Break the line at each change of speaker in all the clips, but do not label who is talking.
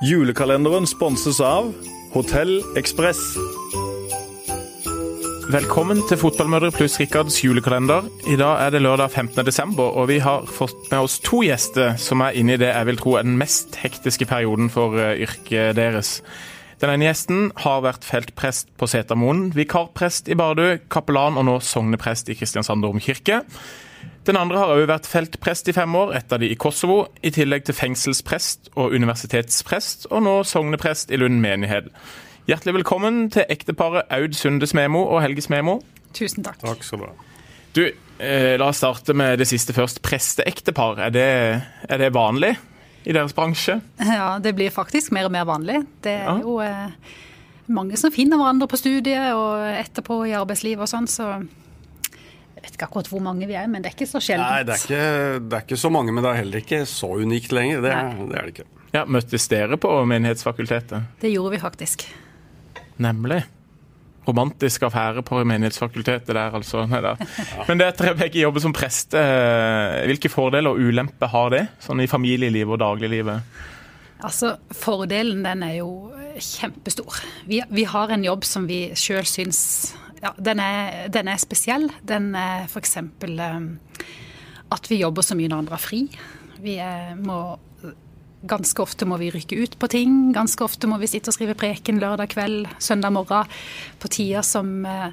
Julekalenderen sponses av Hotell Ekspress.
Velkommen til Fotballmødre pluss Rikards julekalender. I dag er det lørdag 15. desember, og vi har fått med oss to gjester som er inne i det jeg vil tro er den mest hektiske perioden for eh, yrket deres. Den ene gjesten har vært feltprest på Setermoen, vikarprest i Bardu, kapellan og nå sogneprest i Kristiansand domkirke. Den andre har òg vært feltprest i fem år, et av de i Kosovo, i tillegg til fengselsprest og universitetsprest, og nå sogneprest i Lund menighet. Hjertelig velkommen til ekteparet Aud Sunde Smemo og Helge Smemo.
Tusen takk.
Takk skal du ha.
Du, eh, la oss starte med det siste først. Presteektepar, er det, er det vanlig i deres bransje?
Ja, det blir faktisk mer og mer vanlig. Det er
Ja.
jo eh, mange som finner hverandre på studiet og etterpå i arbeidslivet og sånn, så jeg vet ikke akkurat hvor mange vi er, men det er ikke så sjeldent.
Nei, det er, ikke, det er ikke så mange, men det er heller ikke så unikt lenger. Det, det er det ikke.
Ja, Møttes dere på Menighetsfakultetet?
Det gjorde vi faktisk.
Nemlig. Romantisk affære på Menighetsfakultetet der, altså. Neida. Men det at dere begge jobber som prest, eh, hvilke fordeler og ulemper har det? Sånn i familielivet og dagliglivet?
Altså, Fordelen den er jo kjempestor. Vi, vi har en jobb som vi sjøl syns ja, den, er, den er spesiell. Den er f.eks. at vi jobber så mye når andre har fri. Vi er, må Ganske ofte må vi rykke ut på ting. Ganske ofte må vi sitte og skrive preken lørdag kveld, søndag morgen på tider som eh,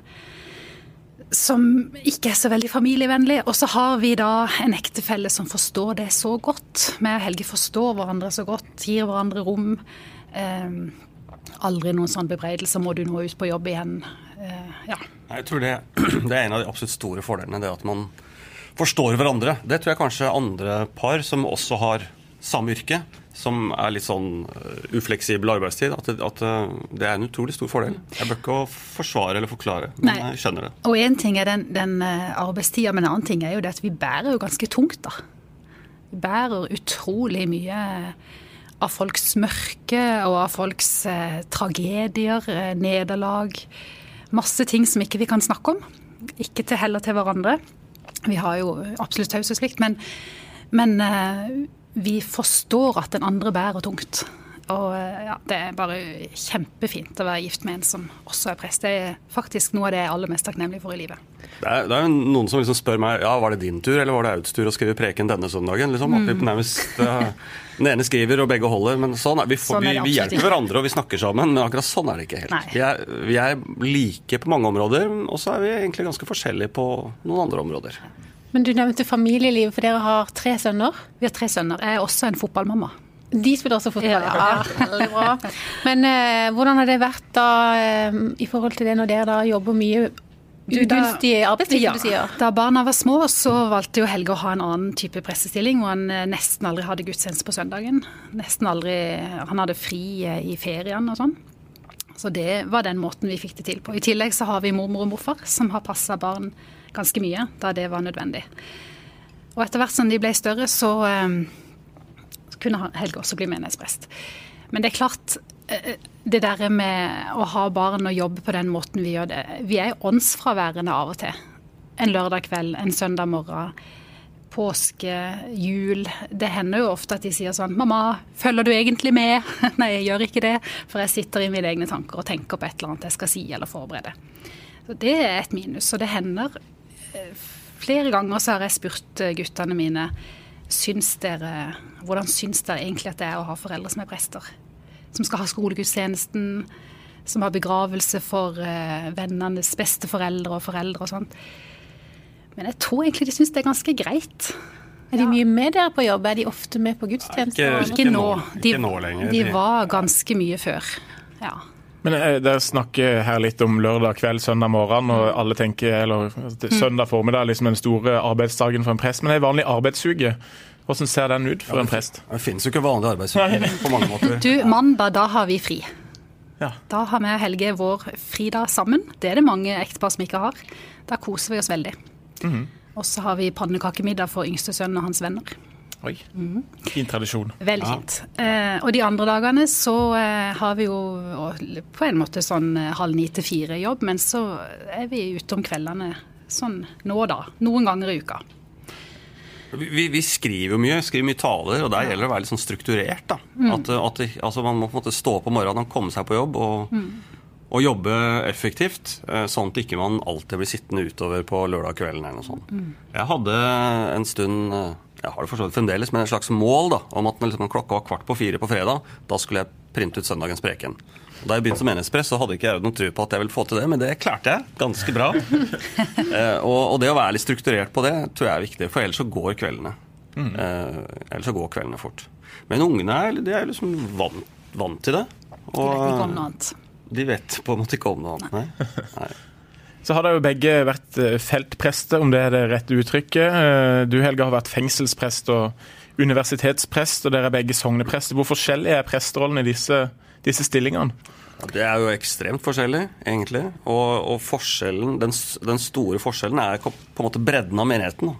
som ikke er så veldig familievennlig. Og så har vi da en ektefelle som forstår det så godt. Vi og Helge forstår hverandre så godt, gir hverandre rom. Eh, aldri noen sånn bebreidelse 'må du nå ut på jobb igjen'. Eh, ja.
Jeg tror det, det er en av de absolutt store fordelene, det at man forstår hverandre. Det tror jeg kanskje andre par som også har samme yrke, som er litt sånn øh, ufleksibel arbeidstid, at, det, at øh, det er en utrolig stor fordel. Jeg bør ikke forsvare eller forklare, men
Nei.
jeg skjønner det.
Og én ting er den, den eh, arbeidstida, men en annen ting er jo det at vi bærer jo ganske tungt, da. Vi bærer utrolig mye av folks mørke og av folks eh, tragedier, eh, nederlag. Masse ting som ikke vi kan snakke om. Ikke til heller til hverandre. Vi har jo absolutt taushetsplikt, men, men eh, vi forstår at den andre bærer tungt. Og eh, ja, Det er bare kjempefint å være gift med en som også er prest. Det er faktisk noe av det jeg er aller mest takknemlig for i livet.
Det er, det er noen som liksom spør meg ja, var det din tur eller var det Auds tur å skrive preken denne søndagen. Liksom, at vi nærmest, øh, Den ene skriver og begge holder. men sånn er, vi, får,
Sånn er
vi,
det
vi hjelper hverandre og vi snakker sammen, men akkurat sånn er det ikke helt. Vi er, vi er like på mange områder, og så er vi egentlig ganske forskjellige på noen andre områder.
Men du nevnte familieliv, for dere har tre sønner.
Vi har tre sønner. Jeg er også en fotballmamma.
De spiller også fotball.
Ja.
Veldig bra. Men eh, hvordan har det vært da eh, i forhold til det når dere da jobber mye ugunstig arbeidsliv,
Ja,
du sier?
Da barna var små, så valgte jo Helge å ha en annen type pressestilling, hvor han eh, nesten aldri hadde gudstjeneste på søndagen. Nesten aldri Han hadde fri eh, i feriene og sånn. Så det var den måten vi fikk det til på. I tillegg så har vi mormor og morfar, som har passa barn ganske mye da det var nødvendig. Og etter hvert som de ble større, så eh, kunne Helge også bli menighetsprest. Men det er klart, eh, det der med å ha barn og jobbe på den måten vi gjør det Vi er åndsfraværende av og til. En lørdag kveld, en søndag morgen, påske, jul. Det hender jo ofte at de sier sånn 'Mamma, følger du egentlig med?' Nei, jeg gjør ikke det, for jeg sitter i mine egne tanker og tenker på et eller annet jeg skal si eller forberede. Så Det er et minus. Og det hender eh, Flere ganger så har jeg spurt eh, guttene mine syns dere, hvordan syns dere egentlig at det er å ha foreldre som er prester? Som skal ha skolegudstjenesten, som har begravelse for eh, vennenes besteforeldre og foreldre og sånt. Men jeg tror egentlig de syns det er ganske greit.
Er de mye med dere på jobb? Er de ofte med på gudstjenester?
Ikke-
Ikke nå. De,
ikke nå lenger.
de
De-
var ganske mye før. Ja.
Men eh, Dere snakker her litt om lørdag kveld, søndag morgen, og alle tenker eller at søndag formiddag er liksom den store arbeidsdagen for en prest. Men det er vanlig arbeidsuke, hvordan ser den ut for en prest?
Det finnes jo ikke vanlig arbeidsuke på mange måter.
Du, mandag, da har vi fri.
Ja.
Da har vi og Helge vår fridag sammen. Det er det mange ektepar som ikke har. Da koser vi oss veldig. Og så har vi pannekakemiddag for yngste sønn og hans venner.
Oi, Fin tradisjon.
Veldig fint. Eh, og de andre dagene så eh, har vi jo på en måte sånn eh, halv ni til fire jobb, men så er vi ute om kveldene sånn nå og da. Noen ganger i uka.
Vi, vi skriver jo mye, skriver mye taler, og der gjelder det å være litt sånn strukturert. da. At, at altså Man må på en måte stå opp om morgenen og komme seg på jobb og, og jobbe effektivt. eh, Sånn at ikke man alltid blir sittende utover på lørdag kvelden eller noe sånt. Jeg hadde en stund eh, jeg har det for så vidt fremdeles, men en slags mål da, om at når liksom klokka var kvart på fire på fredag, da skulle jeg printe ut søndagens preken. Da jeg begynte som menighetspress, så hadde ikke jeg noen tro på at jeg ville få til det, men det klarte jeg ganske bra. eh, og, og det å være litt strukturert på det tror jeg er viktig, for ellers så går kveldene. Eh, ellers så går kveldene fort. Men ungene er, de er liksom vant, vant til det.
De vet ikke om noe annet.
de vet på en måte ikke om noe annet. Nei. Nei.
Så har dere jo begge vært eh, feltprester, om det er det rette uttrykket. Eh, Du Helge har vært fengselsprest og universitetsprest, og dere er begge sogneprester. Hvor forskjellig er presterollen i disse, disse stillingene?
Det er jo ekstremt forskjellig, egentlig. Og, og den, den store forskjellen er på en måte bredden av menigheten.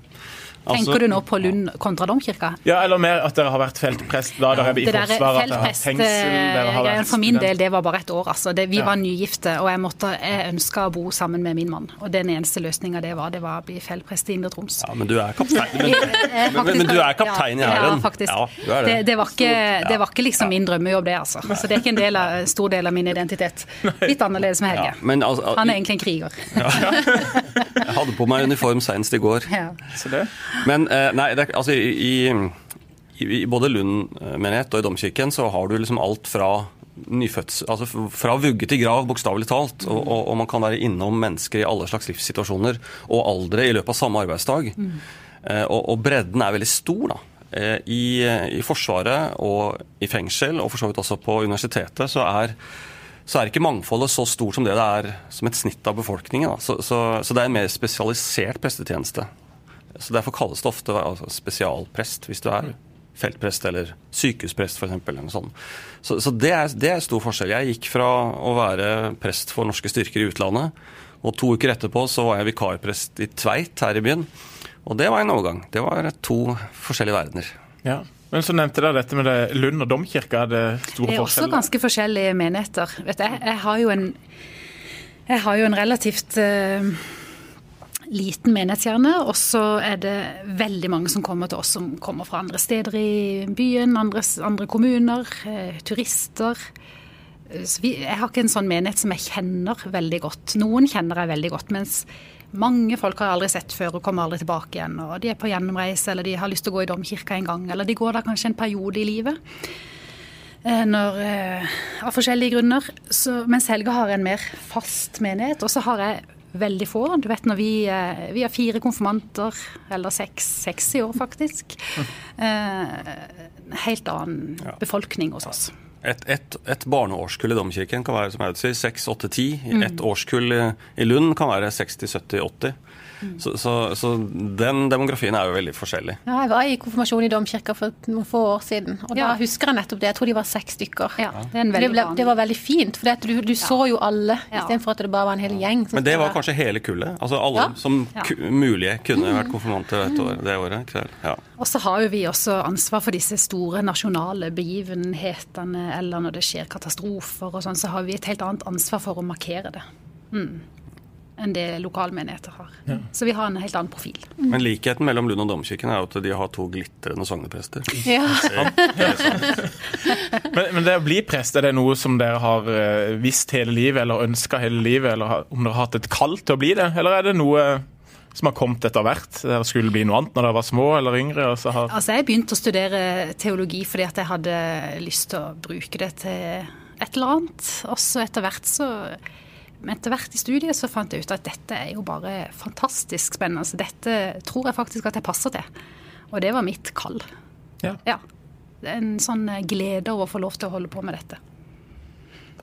Altså-
Tenker du nå på Lund kontra domkirka?
Ja, Eller mer at dere har vært feltprest da dere er i Forsvaret, at dere har fengsel vært
for min del, det var bare et år. altså. Det, vi
Ja.
var nygifte, og jeg, måtte, jeg ønska å bo sammen med min mann. Og den eneste løsninga det var, det var å bli feltprest i Indre Troms.
Ja, men du er kaptein. Men,
men,
men, men du er kaptein i
Ja,
hæren.
ja, faktisk.
Ja, du er det.
det, det, var ikke, det var ikke liksom min drømmejobb, det, altså. Så det er ikke en del av, stor del av min identitet. Litt annerledes med
Ja,
Helge.
men altså,
Han er egentlig en kriger.
Jeg hadde på meg uniform senest i går.
Ja.
Så det.
Men eh, nei, det altså, i, i, i både Lund menighet og i domkirken så har du liksom alt fra nyfødsel altså fra vugge til grav, bokstavelig talt. Og, og, og man kan være innom mennesker i alle slags livssituasjoner og aldre i løpet av samme arbeidsdag. Eh, og, og bredden er veldig stor, da. Eh, I, I Forsvaret og i fengsel, og for så vidt også på universitetet, så er så er ikke mangfoldet så stort som det det er som et snitt av befolkningen. Så, så, så det er en mer spesialisert prestetjeneste. Så Derfor kalles det ofte altså, spesialprest hvis du er feltprest eller sykehusprest f.eks. eller. Så, så det, er, det er stor forskjell. Jeg gikk fra å være prest for norske styrker i utlandet, og to uker etterpå så var jeg vikarprest i Tveit her i byen. Og det var en overgang. Det var to forskjellige verdener.
Ja. Men så nevnte dere dette med det Lund og domkirka. Er det store
Det er også ganske forskjellige menigheter. Vet du, jeg, jeg har jo en jeg har jo en relativt eh, liten menighetskjerne, og så er det veldig mange som kommer til oss som kommer fra andre steder i byen, andre, andre kommuner, eh, turister. Eh, Så vi, jeg har ikke en sånn menighet som jeg kjenner veldig godt. Noen kjenner jeg veldig godt, mens mange folk har jeg aldri sett før og kommer aldri tilbake igjen. Og de er på gjennomreise, eller de har lyst til å gå i domkirka en gang, eller de går da kanskje en periode i livet. Eh, Når, av forskjellige grunner. Så, mens Helge har en mer fast menighet. Og så har jeg veldig få. Du vet når vi, eh, vi har fire konfirmanter, eller seks, seks i år faktisk. Eh, helt annen befolkning hos oss.
Et, et, et barneårskull i domkirken kan være som jeg sier, 6, 8, 10.
Mm.
Et årskull i, i Lund kan være 60, 70, 80. Så, så, så den demografien er jo veldig forskjellig.
Ja, jeg var i konfirmasjon i domkirka for noen få år siden, og
Ja.
da husker jeg nettopp det. Jeg tror de var seks stykker.
Ja, det er en
Det, ble, det var veldig fint, for du, du så jo alle,
Ja.
istedenfor at det bare var en hel gjeng.
Men det var kanskje hele kullet. Altså alle
Ja.
som
Ja.
mulige kunne vært konfirmanter et år, det året. Kveld. Ja.
Og så har jo vi også ansvar for disse store nasjonale begivenhetene, eller når det skjer katastrofer og sånn, så har vi et helt annet ansvar for å markere det. Mm. Enn det lokalmenigheter har. Så vi har en helt annen profil.
Men likheten mellom Lund og domkirken er jo at de har to glitrende sogneprester.
Ja.
Men, men det å bli prest, er det noe som dere har eh, visst hele livet, eller ønska hele livet, eller om dere har hatt et kall til å bli det? Eller er det noe som har kommet etter hvert? Dere skulle bli noe annet når dere var små eller yngre? Og så har...
Altså, jeg begynte å studere teologi fordi at jeg hadde lyst til å bruke det til et eller annet. Og så etter hvert så men etter hvert i studiet så fant jeg ut at dette er jo bare fantastisk spennende. Så dette tror jeg faktisk at jeg passer til. Og det var mitt kall.
Ja.
Ja. En sånn glede over å få lov til å holde på med dette.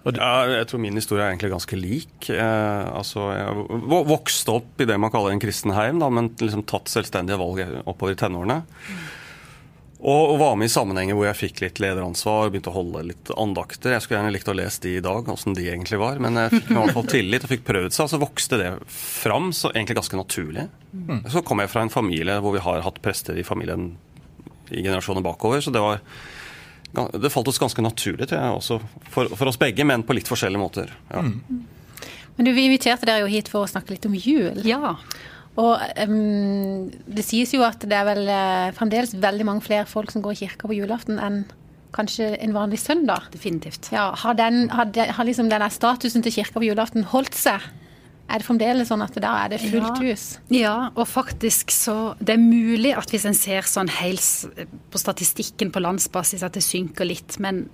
Ja, jeg tror min historie er egentlig ganske lik. Eh, altså, jeg vokste opp i det man kaller en kristen heim, da, men liksom tatt selvstendige valg oppover i tenårene. Og, og var med i sammenhenger hvor jeg fikk litt lederansvar, begynte å holde litt andakter. Jeg skulle gjerne likt å lese de i dag, åssen de egentlig var, men jeg fikk i hvert fall tillit og fikk prøvd seg, og så vokste det fram så egentlig ganske naturlig. Så kom jeg fra en familie hvor vi har hatt prester i familien i generasjoner bakover, så det var det falt oss ganske naturlig, tror jeg, også for, for oss begge, men på litt forskjellige måter. Ja.
Men du, vi inviterte dere jo hit for å snakke litt om jul.
Ja.
Og um, det sies jo at det er vel eh, fremdeles veldig mange flere folk som går i kirka på julaften enn kanskje en vanlig søndag.
Definitivt.
Ja, har, den, har, de, har liksom denne statusen til kirka på julaften holdt seg? Er det fremdeles sånn at da er det fullt hus?
Ja, og faktisk så Det er mulig at hvis en ser sånn helt på statistikken på landsbasis at det synker litt, men,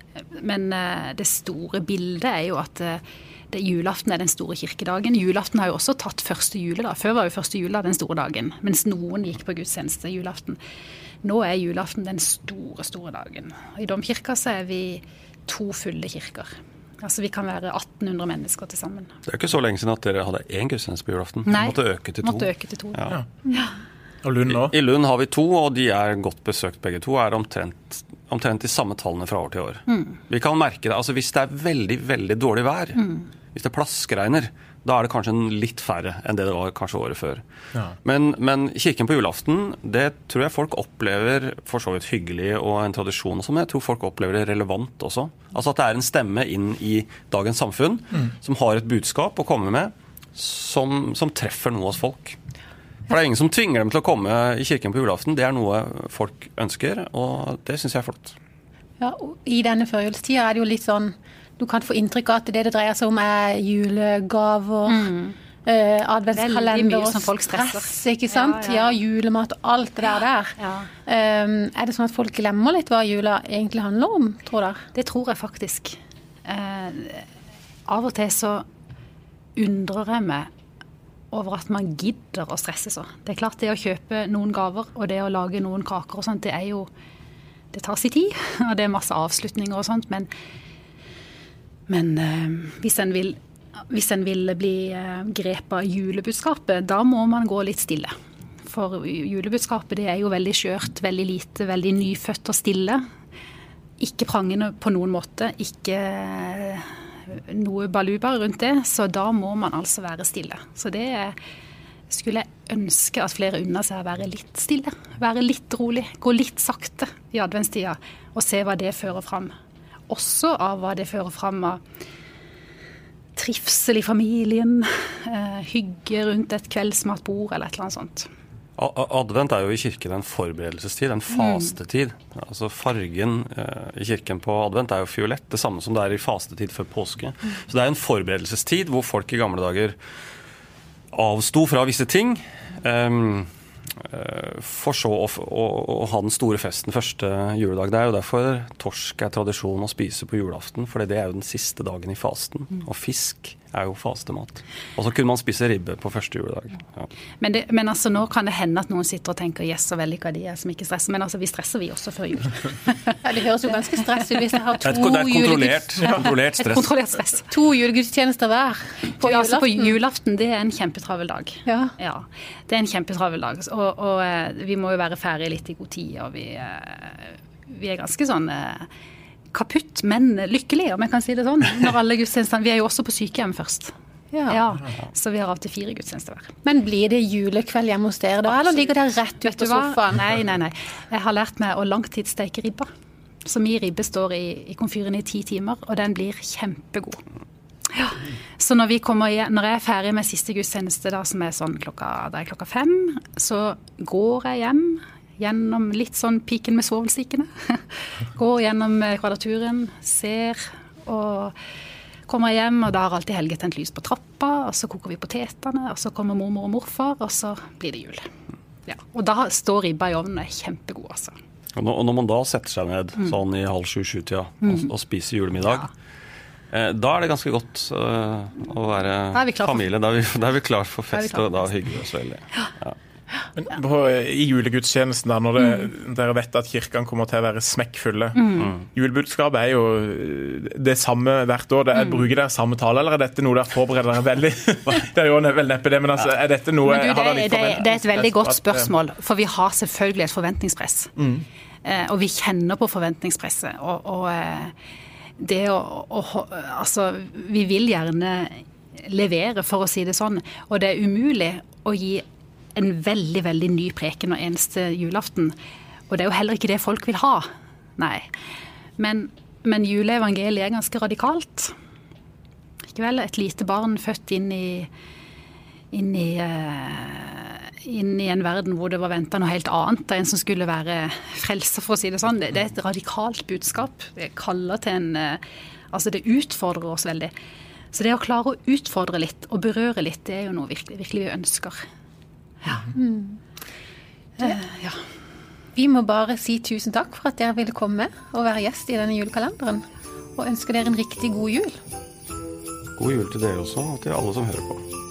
men eh, det store bildet er jo at eh, det, julaften er den store kirkedagen. Julaften har jo også tatt første juledag. Før var jo første juledag den store dagen, mens noen gikk på gudstjeneste julaften. Nå er julaften den store, store dagen. I domkirka så er vi to fulle kirker. Altså vi kan være 1800 mennesker til sammen.
Det er ikke så lenge siden at dere hadde én gudstjeneste på julaften.
Nei,
Måtte øke til to.
Måtte øke til to.
Ja.
Og Lund nå.
I Lund har vi to, og de er godt besøkt begge to. Er omtrent, omtrent de samme tallene fra år til år. Vi kan merke det, altså Hvis det er veldig veldig dårlig vær, hvis det plaskregner, da er det kanskje litt færre enn det det var kanskje året før.
Ja.
Men, men kirken på julaften, det tror jeg folk opplever for så vidt hyggelig og en tradisjon, og sånn, men jeg tror folk opplever det relevant også. Altså At det er en stemme inn i dagens samfunn som har et budskap å komme med som, som treffer noe hos folk. For det er ingen som tvinger dem til å komme i kirken på julaften. Det er noe folk ønsker, og det syns jeg er flott.
Ja, og I denne førjulstida er det jo litt sånn Du kan få inntrykk av at det det dreier seg om, er julegaver. eh, adventskalender
Veldig mye
og stress, ikke sant?
Ja,
Ja,
ja.
julemat og alt det der. der.
Ja.
Um, er det sånn at folk glemmer litt hva jula egentlig handler om, tror dere?
Det tror jeg faktisk. Uh, av og til så undrer jeg meg over at man gidder å stresse så. Det er klart det å kjøpe noen gaver og det å lage noen kaker og sånt, det er jo Det tar sin tid, og det er masse avslutninger og sånt, men, men eh, hvis en vil hvis en vil bli eh, grepet av julebudskapet, da må man gå litt stille. For julebudskapet det er jo veldig skjørt, veldig lite, veldig nyfødt og stille. Ikke prangende på noen måte, ikke eh, noe baluba rundt det. Så da må man altså være stille. Så det skulle jeg ønske at flere unna seg å være litt stille. Være litt rolig. Gå litt sakte i adventstida og se hva det fører fram. Også av hva det fører fram av trivsel i familien, eh, hygge rundt et kveldsmatbord eller et eller annet sånt.
Advent er jo i kirken en forberedelsestid, en fastetid. Altså Fargen eh, i kirken på advent er jo fiolett, det samme som det er i fastetid før påske. Så det er en forberedelsestid hvor folk i gamle dager avsto fra visse ting. Um, for så å, å, å ha den store festen første juledag. Det er jo derfor torsk er tradisjon å spise på julaften, for det er jo den siste dagen i fasten. Og fisk er jo fastemat. Og så kunne man spise ribbe på første juledag. Ja.
Men, det, men altså, nå kan det hende at noen sitter og tenker 'yes, så vellykka de er som ikke stresser'. Men altså, vi stresser vi også før jul.
Ja, det høres jo ganske stress ut hvis jeg har to,
et, det er et kontrollert, kontrollert
Et
stress.
kontrollert stress.
to julegudstjenester hver på
julaften. altså, på
julaften.
det er en kjempetravel dag.
Ja.
Det er en kjempetravel dag. Og, og eh, vi må jo være ferdige litt i god tid. Og vi, eh, vi er ganske sånn eh, kaputt, men lykkelig, om jeg kan si det sånn. Når alle gudstjenestene Vi er jo også på sykehjem først.
Ja.
Ja, så vi har av til fire gudstjenester hver.
Men blir det julekveld hjemme hos dere da, eller ligger dere rett ut på sofaen?
Nei, nei, nei. Jeg har lært meg å langtidssteike ribba. Så min ribbe står i, i komfyren i ti timer, og den blir kjempegod. Ja. Så når, vi kommer, igjen- når jeg er ferdig med siste gudstjeneste, da, som er sånn klokka, er klokka fem, så går jeg hjem gjennom litt sånn piken med svovelstikkene. Går gjennom eh, kvadraturen, ser og kommer hjem, og da har alltid Helge tent lys på trappa, og så koker vi potetene, og så kommer mormor og morfar, og så blir det jul. Ja. Og da står ribba i ovnen og er kjempegod, altså.
Og når, man da setter seg ned
Mm.
sånn i halv sju-sju-tida og, og spiser julemiddag, eh, da er det ganske godt uh, å være familie. Da er vi, da er vi klar for fest,
klar for
og da hygger vi oss veldig. Ja.
Men på, I julegudstjenesten, da, når det, dere vet at kirkene kommer til å være smekkfulle Julebudskapet er jo eh, det samme hvert år. Det er, Bruker dere samme tale, eller er dette noe dere forbereder dere veldig? Det er jo vel neppe det, men altså, er dette noe
du,
har
det, det, det er et veldig godt
eh,
spørsmål, for vi har selvfølgelig et forventningspress. Mm. og vi kjenner på forventningspresset. Og, og eh, det å, å Altså, vi vil gjerne levere, for å si det sånn. Og det er umulig å gi en veldig, veldig ny preken hver eneste julaften. Og det er jo heller ikke det folk vil ha. Nei. Men, men juleevangeliet er ganske radikalt. Ikke vel? Et lite barn født inn i inn i, eh, inn i en verden hvor det var venta noe helt annet, av en som skulle være frelser, for å si det sånn. Det, det er et radikalt budskap. Det kaller til en eh, Altså, det utfordrer oss veldig. Så det å klare å utfordre litt og berøre litt, det er jo noe virkelig, virkelig vi ønsker. Ja. Eh, ja.
Vi må bare si tusen takk for at dere ville komme og være gjest i denne julekalenderen. Og ønske dere en riktig god jul.
God jul til dere også, og til alle som hører på.